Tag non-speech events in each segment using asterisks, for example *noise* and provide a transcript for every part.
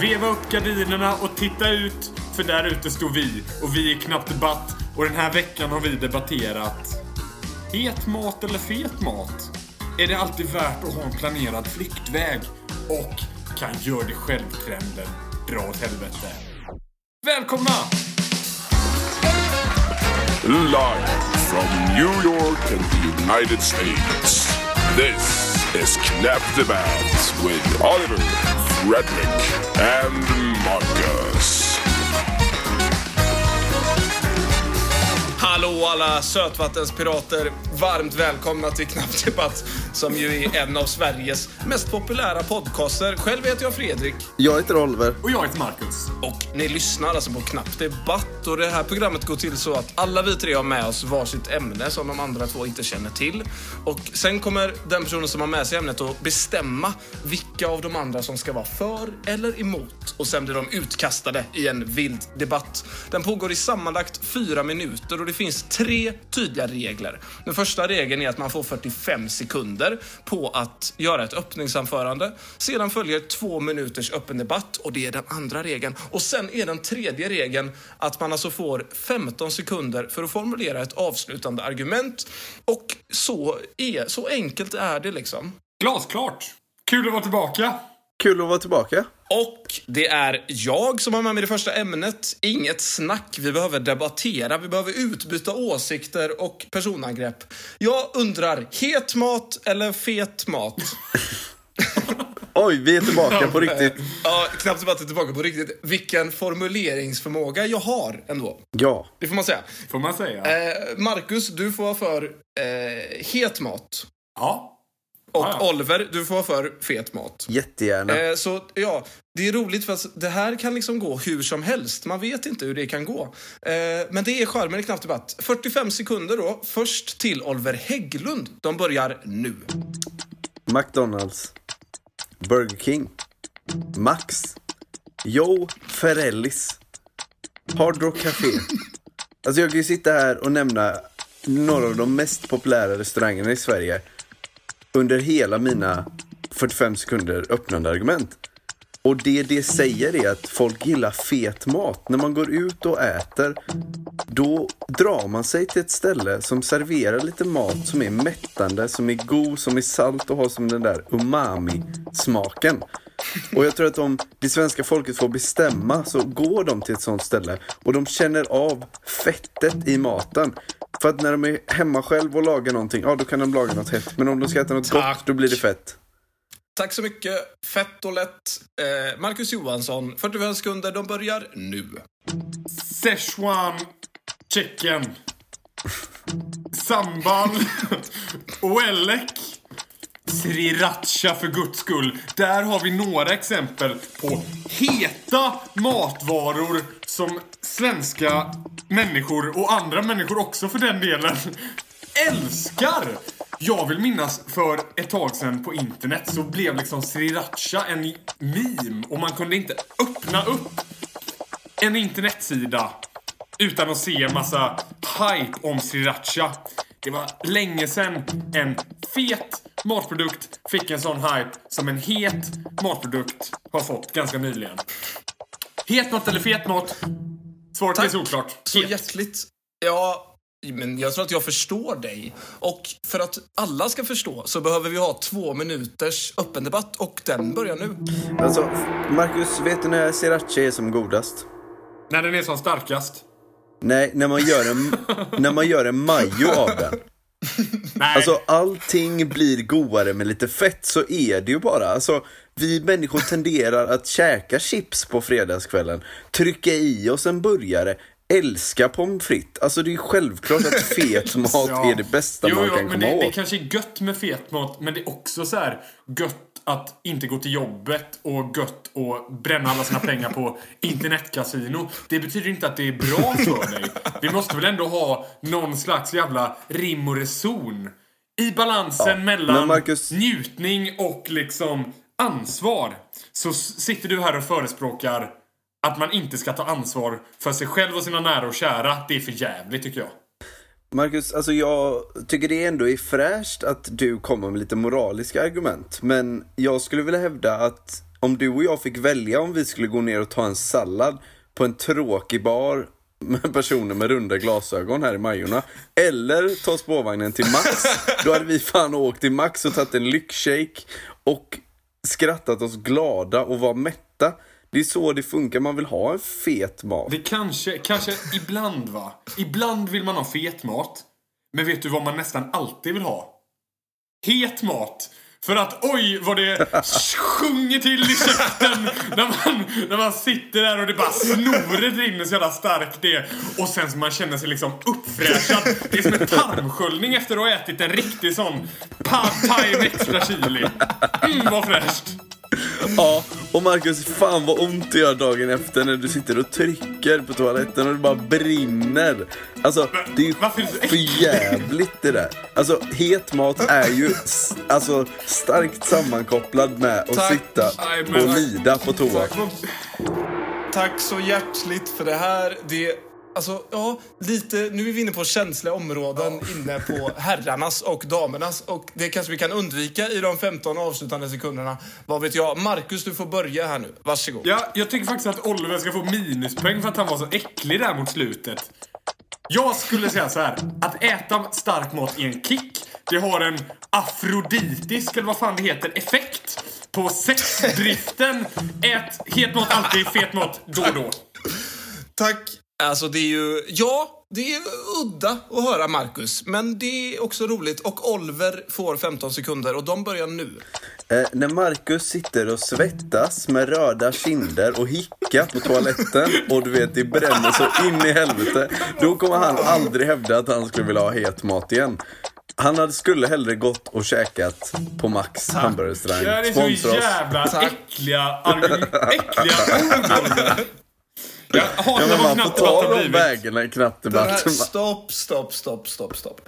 Veva upp gardinerna och titta ut, för där ute står vi och vi är knappt debatt och den här veckan har vi debatterat Het mat eller fet mat? Är det alltid värt att ha en planerad flyktväg? Och kan gör det själv-trenden dra åt helvete? Välkomna! Live from New York and the United States. This is Knapp Debatt with Oliver, Rednick and Marcus. Hallå alla sötvattenspirater! Varmt välkomna till Knappt Debatt som ju är en av Sveriges mest populära podcaster. Själv heter jag Fredrik. Jag heter Oliver. Och jag heter Marcus. Och ni lyssnar alltså på Knappt Debatt och det här programmet går till så att alla vi tre har med oss varsitt ämne som de andra två inte känner till. Och sen kommer den personen som har med sig ämnet att bestämma vilka av de andra som ska vara för eller emot. Och sen blir de utkastade i en vild debatt. Den pågår i sammanlagt fyra minuter och det finns tre tydliga regler. Den första regeln är att man får 45 sekunder på att göra ett öppningsanförande. Sedan följer två minuters öppen debatt och det är den andra regeln. Och sen är den tredje regeln att man alltså får 15 sekunder för att formulera ett avslutande argument. Och så, är, så enkelt är det liksom. Glasklart! Kul att vara tillbaka! Kul att vara tillbaka. Och det är jag som har med mig det första ämnet. Inget snack. Vi behöver debattera, vi behöver utbyta åsikter och personangrepp. Jag undrar, het mat eller fet mat? *laughs* Oj, vi är tillbaka på riktigt. Ja, knappt debatt är tillbaka på riktigt. Vilken formuleringsförmåga jag har ändå. Ja. Det får man säga. Får man säga. Eh, Marcus, du får vara för eh, het mat. Ja. Och ja. Oliver, du får vara för fet mat. Jättegärna. Eh, så ja, det är roligt för att det här kan liksom gå hur som helst. Man vet inte hur det kan gå. Eh, men det är charmen i Knappt Debatt. 45 sekunder då. Först till Oliver Hägglund. De börjar nu. McDonalds. Burger King. Max. Joe Ferrellis. Hard Rock Café. *laughs* Alltså jag kan ju sitta här och nämna några av de mest populära restaurangerna i Sverige under hela mina 45 sekunder öppnande argument. Och det det säger är att folk gillar fet mat. När man går ut och äter, då drar man sig till ett ställe som serverar lite mat som är mättande, som är god, som är salt och har som den där umami-smaken. Och jag tror att om det svenska folket får bestämma så går de till ett sånt ställe och de känner av fettet i maten. För att när de är hemma själv och lagar någonting, ja då kan de laga något hett. Men om de ska äta något Tack. gott, då blir det fett. Tack så mycket. Fett och lätt. Eh, Marcus Johansson, 45 sekunder. De börjar nu. Szechuan chicken. Sambal. *laughs* Oelek. Sriracha för guds skull. Där har vi några exempel på heta matvaror som svenska människor och andra människor också för den delen älskar. Jag vill minnas för ett tag sedan på internet så blev liksom sriracha en meme och man kunde inte öppna upp en internetsida utan att se en massa hype om sriracha. Det var länge sedan en fet matprodukt fick en sån hype som en het matprodukt har fått ganska nyligen. Het mat eller fet mat? Svaret är Tack solklart. så hjärtligt. Ja, men jag tror att jag förstår dig. Och för att alla ska förstå så behöver vi ha två minuters öppen debatt och den börjar nu. Alltså, Marcus, vet du när sriracha är som godast? När den är som starkast. Nej, när man gör en, *laughs* när man gör en majo av den. Nej. Alltså allting blir godare med lite fett, så är det ju bara. Alltså, vi människor tenderar att käka chips på fredagskvällen, trycka i oss en burgare, älska pommes frites. Alltså det är ju självklart att *laughs* fet mat Ja. är det bästa jo, man jo, kan men komma det, det åt. kanske är gött med fet mat, men det är också så här gött att inte gå till jobbet och gött att bränna alla sina pengar på *laughs* internetkasino. Det betyder inte att det är bra för *laughs* dig. Vi måste väl ändå ha någon slags jävla rim och reson. I balansen mellan men Marcus- njutning och liksom ansvar. Så sitter du här och förespråkar att man inte ska ta ansvar för sig själv och sina nära och kära. Det är för jävligt tycker jag. Marcus, alltså jag tycker det ändå är fräscht att du kommer med lite moraliska argument. Men jag skulle vilja hävda att om du och jag fick välja om vi skulle gå ner och ta en sallad på en tråkig bar med personer med runda glasögon här i Majorna. Eller ta spårvagnen till Max. *laughs* Då hade vi fan åkt till Max och tagit en lyxshake och skrattat oss glada och var mätta. Det är så det funkar, man vill ha en fet mat. Det kanske, kanske ibland va. Ibland vill man ha fet mat. Men vet du vad man nästan alltid vill ha? Het mat. För att oj vad det sjunger till i käften när man, när man sitter där och det bara snoret rinner så jävla starkt det. Och sen så man känner sig liksom uppfräschad. Det är som en tarmsköljning efter att ha ätit en riktig sån pad thai med extra chili. Mm vad fräscht. Ja, och Marcus, fan vad ont det gör dagen efter när du sitter och trycker på toaletten och det bara brinner. Alltså, det är ju för jävligt det där. Alltså, het mat är ju alltså, starkt sammankopplad med att Tack. sitta och lida på toa. Tack så hjärtligt för det här. Det, alltså, ja, lite, nu är vi inne på känsliga områden inne på herrarnas och damernas. Och det kanske vi kan undvika i de 15 avslutande sekunderna. Vad vet jag? Marcus, du får börja här nu. Varsågod. Ja, jag tycker faktiskt att Oliver ska få minuspoäng för att han var så äcklig där mot slutet. Jag skulle säga så här. Att äta stark mat är en kick. Det har en afroditisk, eller vad fan det heter, effekt på sexdriften. Ät het mat alltid, fet mat då och då. Tack. Alltså det är ju, ja, det är udda att höra Marcus. Men det är också roligt. Och Oliver får 15 sekunder och de börjar nu. Eh, när Marcus sitter och svettas med röda kinder och hickar på toaletten och du vet det bränner så in i helvete. Då kommer han aldrig hävda att han skulle vilja ha het mat igen. Han hade, skulle hellre gått och käkat på Max Det hamburgerrestaurang. här är så Sponsra oss. jävla äckliga argument. Äckliga *laughs* ord. Jag hatar Ja, man får knappt ta de blivit. vägarna i knappt Den här, debatten. stopp, stopp, stopp, stopp, stopp.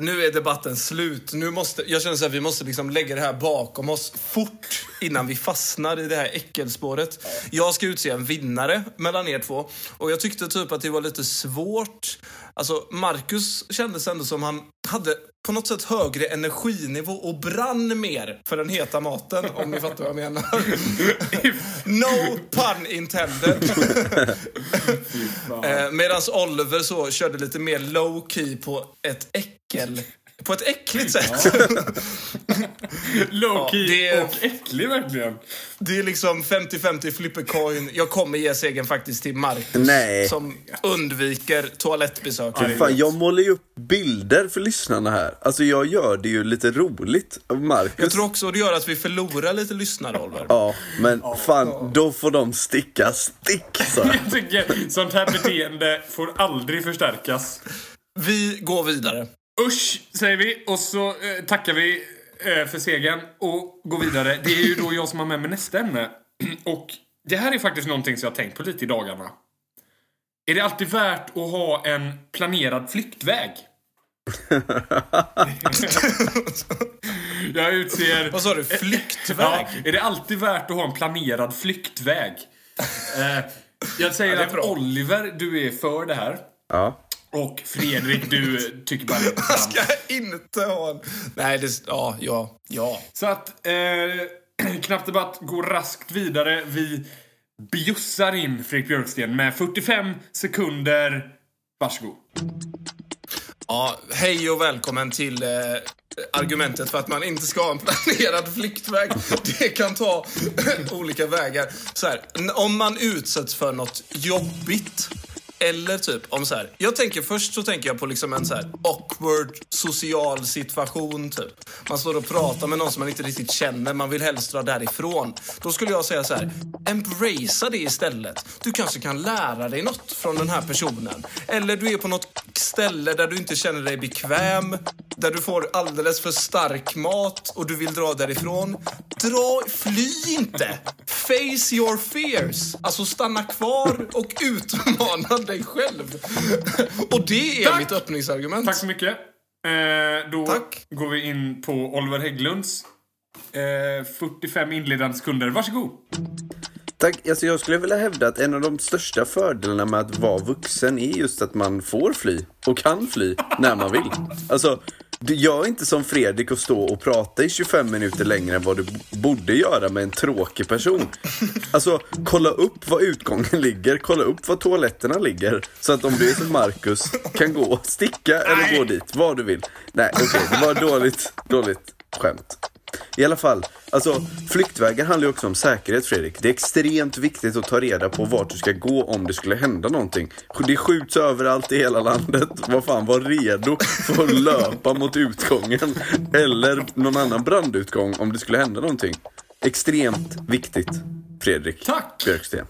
Nu är debatten slut. Nu måste, jag känner så här, vi måste liksom lägga det här bakom oss fort innan vi fastnar i det här äckelspåret. Jag ska utse en vinnare mellan er två. Och jag tyckte typ att det var lite svårt. Alltså, Marcus kändes ändå som han hade på något sätt högre energinivå och brann mer för den heta maten, om ni fattar vad jag menar. *laughs* no pun intended. Eh, Medan Oliver så körde lite mer low key på ett äckel. *laughs* På ett äckligt sätt. *laughs* Low key Ja, det- och äcklig verkligen. Det är liksom 50-50 flipper coin. Jag kommer ge segern faktiskt till Marcus. Nej. Som undviker toalettbesök. Fan, jag målar ju upp bilder för lyssnarna här. Alltså jag gör det ju lite roligt. Marcus... Jag tror också det gör att vi förlorar lite lyssnare, Oliver. Ja, men fan, då får de sticka stick så. *laughs* Jag tycker sånt här beteende får aldrig förstärkas. Vi går vidare. Usch, säger vi. Och så eh, tackar vi eh, för segern och går vidare. Det är ju då jag som har med mig nästa ämne. *clears throat* Och det här är faktiskt någonting som jag har tänkt på lite i dagarna. Är det alltid värt att ha en planerad flyktväg? *laughs* jag utser... Vad sa du? Flyktväg? Ja, är det alltid värt att ha en planerad flyktväg? Eh, jag säger är att. Oliver, du är för det här. Ja. Och Fredrik, du tycker bara det är *laughs* trams. ska inte ha en... Nej, det... Ja, ja, ja. Så att eh, *clears throat* Knapp Debatt går raskt vidare. Vi bjussar in Fredrik Björksten med 45 sekunder. Varsågod. Ja, hej och välkommen till eh, argumentet för att man inte ska ha en planerad flyktväg. Det kan ta olika vägar. Så här, om man utsätts för något jobbigt eller typ om så här. Jag tänker först så tänker jag på liksom en så här awkward social situation typ. Man står och pratar med någon som man inte riktigt känner, man vill helst dra därifrån. Då skulle jag säga så här, embracea det istället. Du kanske kan lära dig något från den här personen. Eller du är på något ställe där du inte känner dig bekväm, där du får alldeles för stark mat och du vill dra därifrån. Dra, fly inte! Face your fears. Alltså stanna kvar och *laughs* utmana dig själv. *laughs* Och det är Tack. mitt öppningsargument. Tack så mycket. Eh, då Tack. går vi in på Oliver Hägglunds eh, 45 inledande sekunder. Varsågod. Tack. Alltså jag skulle vilja hävda att en av de största fördelarna med att vara vuxen är just att man får fly och kan fly när man vill. Alltså, du gör inte som Fredrik och stå och prata i 25 minuter längre än vad du borde göra med en tråkig person. *laughs* Alltså, kolla upp var utgången ligger, kolla upp var toaletterna ligger. Så att om du är som Marcus kan gå sticka eller gå dit, vad du vill. Nej, okej, det var dåligt, dåligt skämt. I alla fall, alltså flyktvägar handlar ju också om säkerhet Fredrik. Det är extremt viktigt att ta reda på vart du ska gå om det skulle hända någonting. Det skjuts överallt i hela landet. Vad fan, var redo för att löpa mot utgången. Eller någon annan brandutgång om det skulle hända någonting. Extremt viktigt, Fredrik Tack! Björksten.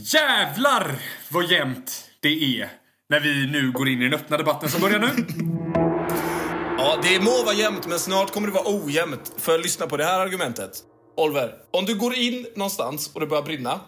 Jävlar vad jämnt det är när vi nu går in i den öppna debatten som börjar nu. Det må vara jämnt, men snart kommer det vara ojämnt. För lyssna på det här argumentet. Oliver, om du går in någonstans och det börjar brinna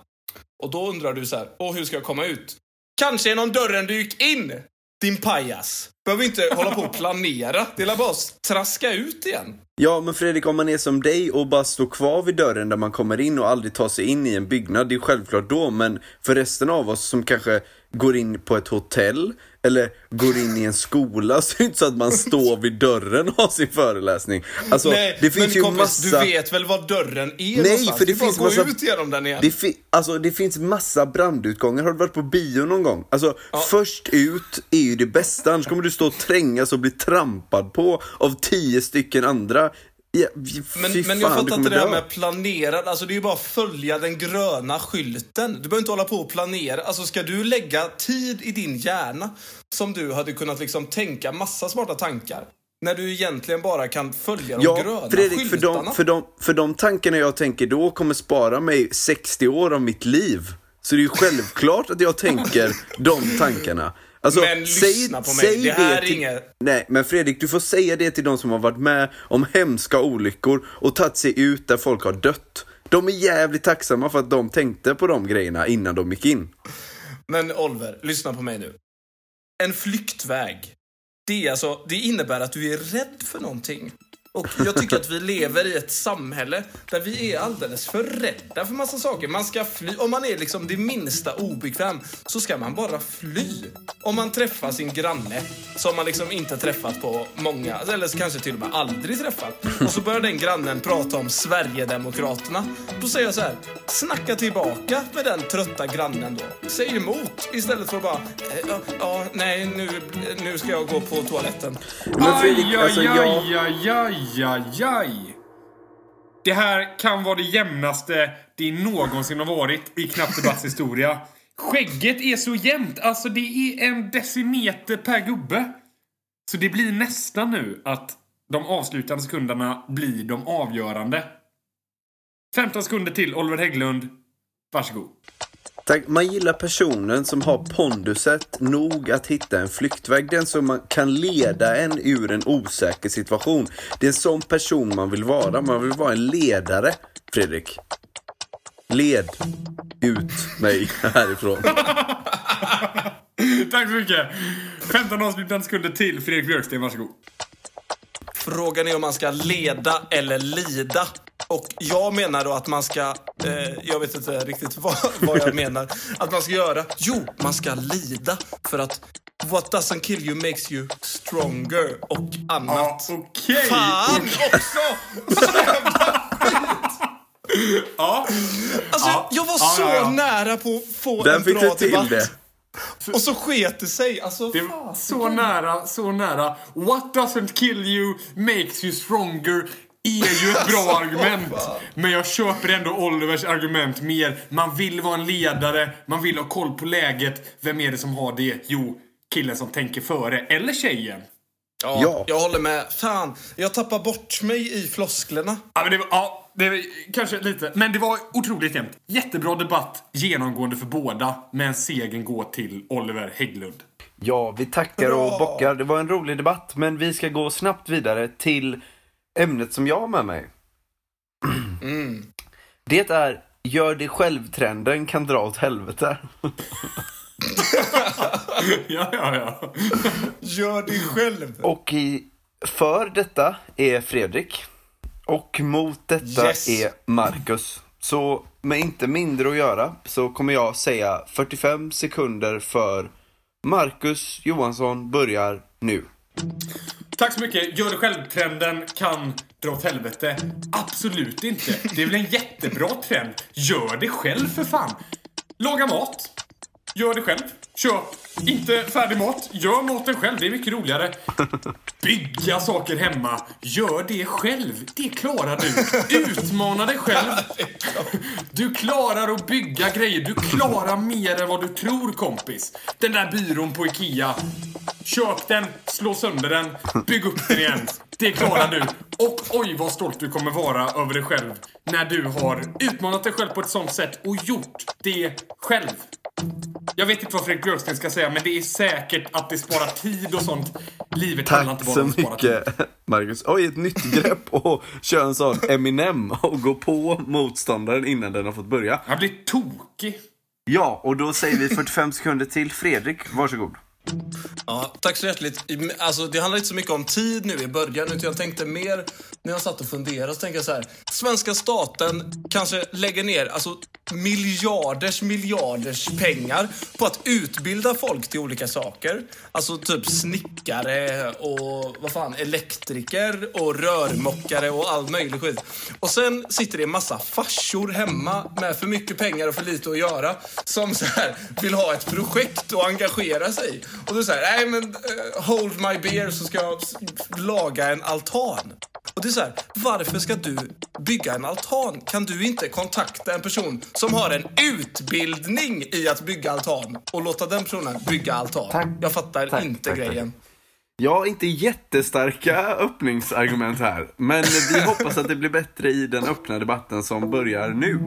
och då undrar du så här, åh, hur ska jag komma ut? Kanske genom dörren du gick in, din pajas. Behöver inte hålla på och planera. Det är bara att traska ut igen. Ja, men Fredrik, om man är som dig och bara står kvar vid dörren där man kommer in och aldrig tar sig in i en byggnad, det är självklart då, men för resten av oss som kanske går in på ett hotell eller går in i en skola så är det inte så att man *laughs* står vid dörren och har sin föreläsning. Alltså, Nej, det finns men ju kompis, massa... du vet väl var dörren är Nej, någonstans? för det är bara finns att gå massa... ut genom den igen. Det, fi... alltså, det finns massa brandutgångar. Har du varit på bio någon gång? Alltså, först ut är ju det bästa. Annars kommer du stå och trängas och bli trampad på av tio stycken andra. Ja, Men, men jag fattar inte det här dö. med planerad. Alltså det är ju bara att följa den gröna skylten. Du behöver inte hålla på och planera. Alltså ska du lägga tid i din hjärna som du hade kunnat liksom tänka massa smarta tankar. När du egentligen bara kan följa de Ja, gröna Fredrik, för skyltarna. de, för, de, för de tankarna jag tänker då kommer spara mig 60 år av mitt liv. Så det är ju självklart att jag tänker de tankarna. Alltså, Men lyssna på mig, det här är till, inget- Nej, men Fredrik, du får säga det till de som har varit med om hemska olyckor och tagit sig ut där folk har dött. De är jävligt tacksamma för att de tänkte på de grejerna innan de gick in. Men Oliver, lyssna på mig nu. En flyktväg, det, är alltså, det innebär att du är rädd för någonting. Och jag tycker att vi lever i ett samhälle där vi är alldeles för rädda för massa saker. Man ska fly. Om man är liksom det minsta obekväm så ska man bara fly. Om man träffar sin granne som man liksom inte träffat på många, eller kanske till och med aldrig träffat. Och så börjar den grannen prata om Sverigedemokraterna. Då säger jag så här, snacka tillbaka med den trötta grannen då. Säg emot istället för att bara, eh, ja, ja nej nu, nu ska jag gå på toaletten. Men Fredrik, aj, alltså aj, jag... aj, aj, aj, aj. Det här kan vara det jämnaste det någonsin har varit i Knappdebatts historia. Skägget är så jämnt. Alltså det är en decimeter per gubbe. Så det blir nästan nu att de avslutande sekunderna blir de avgörande. 15 sekunder till, Oliver Hägglund. Varsågod. Tack. Man gillar personen som har ponduset nog att hitta en flyktväg. Den som man kan leda en ur en osäker situation. Det är en sån person man vill vara. Man vill vara en ledare, Fredrik. Led ut mig härifrån. *laughs* Tack så mycket. 15 avslutande sekunder till, Fredrik Björksten. Varsågod. Frågan är om man ska leda eller lida. Och jag menar då att man ska, eh, jag vet inte riktigt vad, vad jag menar, att man ska göra. Jo, man ska lida. För att what doesn't kill you makes you stronger och annat. okej. Fan också! Så jävla *laughs* Ja. Alltså, Ja. jag var Ja, så ja, ja. nära på att få Där en fick bra du till debatt. det. Och så sket det sig. Alltså, Det fan. så nära, så nära. What doesn't kill you makes you stronger är ju ett bra argument. Men jag köper ändå Olivers argument mer. Man vill vara en ledare, man vill ha koll på läget. Vem är det som har det? Jo, killen som tänker före. Eller tjejen. Ja, Ja. jag håller med. Fan, jag tappar bort mig i flosklerna. Ja, men det var, ja, det var kanske lite. Men det var otroligt jämnt. Jättebra debatt, genomgående för båda. Men segern går till Oliver Hägglund. Ja, vi tackar och bockar. Det var en rolig debatt, men vi ska gå snabbt vidare till ämnet som jag har med mig. Det är Gör det själv-trenden kan dra åt helvete. *laughs* Ja, ja, ja. Gör det själv. Och i, för detta är Fredrik. Och mot detta Yes. är Marcus. Så med inte mindre att göra så kommer jag säga 45 sekunder för Marcus Johansson börjar nu. Tack så mycket. Gör det själv-trenden kan dra åt helvete. Absolut inte. Det är väl en jättebra trend. Gör det själv för fan. Laga mat. Gör det själv. Köp inte färdig mat. Gör maten själv. Det är mycket roligare. *laughs* Bygga saker hemma. Gör det själv. Det klarar du. Utmana dig själv. Du klarar att bygga grejer. Du klarar mer än vad du tror kompis. Den där byrån på IKEA. Köp den, slå sönder den, bygg upp den igen. Det klarar du. Och oj vad stolt du kommer vara över dig själv när du har utmanat dig själv på ett sånt sätt och gjort det själv. Jag vet inte vad Fredrik Björksten ska säga, men det är säkert att det sparar tid och sånt. Livet handlar inte Tack bara så om att spara tid. mycket Marcus. Oj, ett nytt grepp och köra en sån Eminem och gå på motståndaren innan den har fått börja. Jag blir tokig. Ja, och då säger vi 45 sekunder till Fredrik. Varsågod. Ja, tack så hjärtligt. Alltså, det handlar inte så mycket om tid nu i början, utan jag tänkte mer när jag satt och funderade så tänkte jag så här. Svenska staten kanske lägger ner alltså, miljarders miljarders pengar på att utbilda folk till olika saker. Alltså typ snickare och vad fan, elektriker och rörmokare och all möjlig skit. Och sen sitter det en massa farsor hemma med för mycket pengar och för lite att göra som så här vill ha ett projekt och engagera sig i. Och då säger nej men eh, hold my beer så ska jag laga en altan. Och det är så här, varför ska du bygga en altan? Kan du inte kontakta en person som har en utbildning i att bygga altan och låta den personen bygga altan? Tack. Jag fattar Tack, inte tack, tack. grejen. Ja, inte jättestarka öppningsargument här. Men vi hoppas att det blir bättre i den öppna debatten som börjar nu.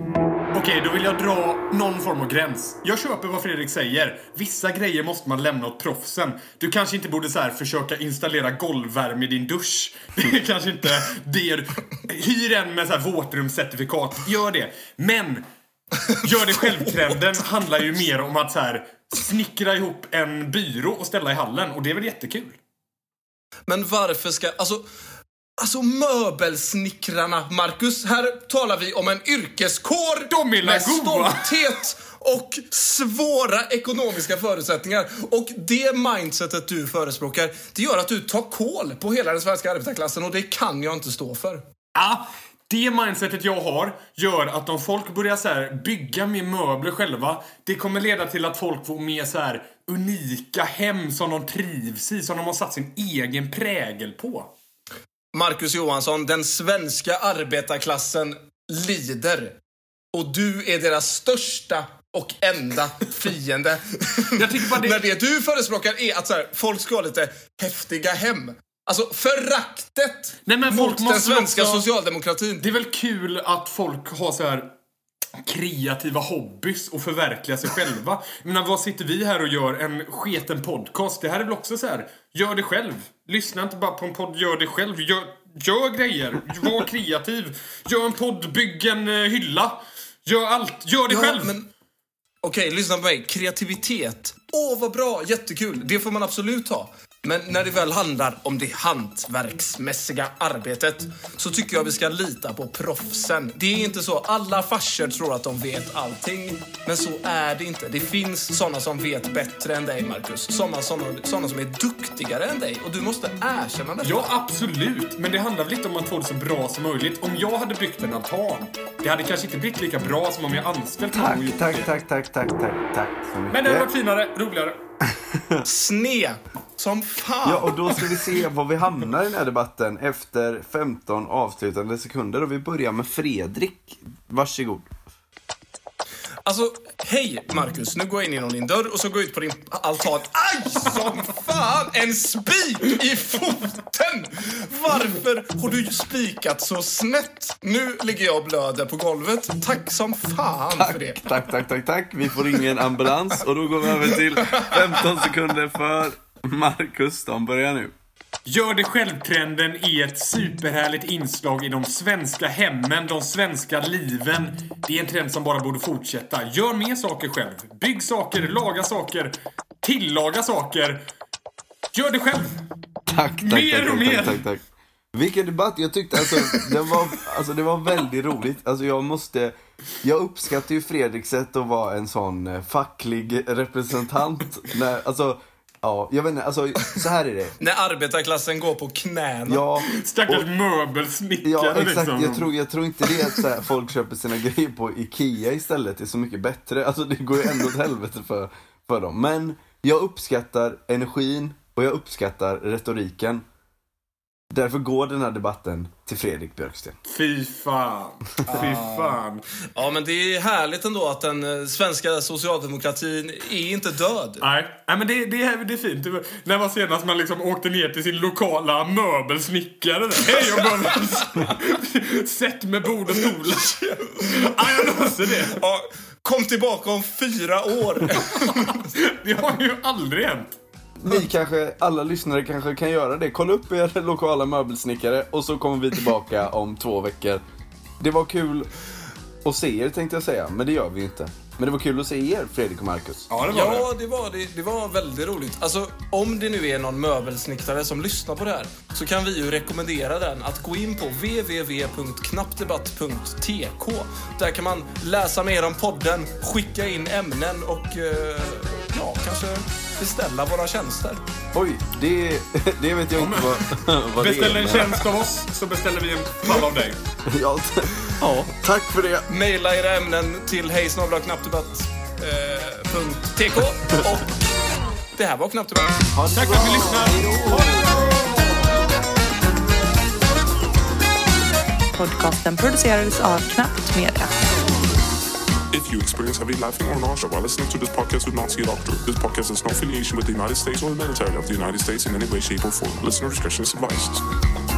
Okej, då vill jag dra någon form av gräns. Jag köper vad Fredrik säger. Vissa grejer måste man lämna åt proffsen. Du kanske inte borde så här försöka installera golvvärme i din dusch. *laughs* Det är kanske inte det du... Hyr en med så här våtrumscertifikat. Gör det. Men Gör det själv-trenden handlar ju mer om att så här snickra ihop en byrå och ställa i hallen. Och det är väl jättekul? Men varför ska... Alltså, alltså möbelsnickrarna, Marcus. Här talar vi om en yrkeskår De är med goa. stolthet och svåra ekonomiska förutsättningar. Och det mindsetet du förespråkar, det gör att du tar koll på hela den svenska arbetarklassen och det kan jag inte stå för. Ja, det mindsetet jag har gör att om folk börjar så bygga mer möbler själva, det kommer leda till att folk får mer så här unika hem som de trivs i, som de har satt sin egen prägel på. Marcus Johansson, den svenska arbetarklassen lider. Och du är deras största och enda fiende. *laughs* Jag tycker bara det- När det du förespråkar är att så här, folk ska ha lite häftiga hem. Alltså föraktet Nej, men folk mot den svenska också- socialdemokratin. Det är väl kul att folk har så här kreativa hobbys och förverkliga sig själva. Menar, vad sitter vi här och gör? En sketen podcast. Det här är väl också så här, gör det själv. Lyssna inte bara på en podd, gör det själv. Gör, gör grejer. Var kreativ. Gör en podd, bygg en eh, hylla. Gör allt. Gör det Ja, själv. men- Okej, lyssna på mig. Kreativitet. Åh, vad bra. Jättekul. Det får man absolut ha. Men när det väl handlar om det hantverksmässiga arbetet så tycker jag vi ska lita på proffsen. Det är inte så. Alla farsor tror att de vet allting. Men så är det inte. Det finns såna som vet bättre än dig, Marcus. Såna, såna, såna som är duktigare än dig. Och du måste erkänna det. Ja, absolut. Men det handlar väl lite om att få det så bra som möjligt. Om jag hade byggt en altan, det hade kanske inte blivit lika bra som om jag anställt någon och Tack, gjort tack, det. tack, tack, tack, tack, tack mycket. Men det hade varit finare, roligare. *laughs* Sne som fan. Ja, och då ska vi se var vi hamnar i den här debatten efter 15 avslutande sekunder. Och vi börjar med Fredrik. Varsågod. Alltså, hej Marcus. Nu går jag in genom din dörr och så går jag ut på din altan. Aj, som fan! En spik i foten! Varför har du spikat så snett? Nu ligger jag och blöder på golvet. Tack som fan för det. Tack, tack, tack, tack. Vi får ingen ambulans. Och då går vi över till 15 sekunder för *laughs* Marcus. De börjar nu. Gör det själv-trenden är ett superhärligt inslag i de svenska hemmen, de svenska liven. Det är en trend som bara borde fortsätta. Gör mer saker själv. Bygg saker, laga saker, tillaga saker. Gör det själv. Tack, tack, Mer tack, och tack, mer. tack, tack, tack. Vilken debatt. Jag tyckte alltså, det var, alltså, det var väldigt roligt. Alltså jag måste, jag uppskattar ju Fredriks sätt att vara en sån eh, facklig representant. När, alltså, Ja, jag vet inte, alltså så här är det. *laughs* När arbetarklassen går på knäna. Ja, Stackars möbelsnickare Ja, exakt. liksom. Jag tror, jag tror inte det att så här, folk köper sina grejer på Ikea istället är så mycket bättre. Alltså det går ju ändå åt helvete för, för dem. Men jag uppskattar energin och jag uppskattar retoriken. Därför går den här debatten till Fredrik Björksten. Fy fan. Fy fan. Ja, men det är härligt ändå att den eh, svenska socialdemokratin är inte död. Nej, Nej men det, det, är, det är fint. Det var, när var senast man liksom åkte ner till sin lokala möbelsnickare? Hej jag behöver Sätt med bord och stolar. *laughs* Ja, jag löser det. Ja, kom tillbaka om fyra år. *laughs* Det har ju aldrig hänt. Ni kanske, alla lyssnare kanske kan göra det. Kolla upp er lokala möbelsnickare och så kommer vi tillbaka *laughs* om två veckor. Det var kul att se er tänkte jag säga, men det gör vi inte. Men det var kul att se er, Fredrik och Marcus. Ja, det var Ja, det var, det, det var väldigt roligt. Alltså, om det nu är någon möbelsnickare som lyssnar på det här så kan vi ju rekommendera den att gå in på www.knappdebatt.tk. Där kan man läsa mer om podden, skicka in ämnen och eh, ja, kanske beställa våra tjänster. Oj, det, *laughs* det vet jag inte vad, *laughs* vad det är. Beställ en tjänst av oss så beställer vi en pall av dig. *laughs* Ja, ja, tack för det. Maila era ämnen till hejsnabelaknappdebatt.tk och det här var Knappdebatt. Tack bra. för att ni lyssnar. Podcasten producerades av Knappt Media. You experience heavy laughing or nausea while listening to this podcast with Nazi doctor, this podcast has no affiliation with the United States or the military of the United States in any way, shape, or form. Listener discretion is advised.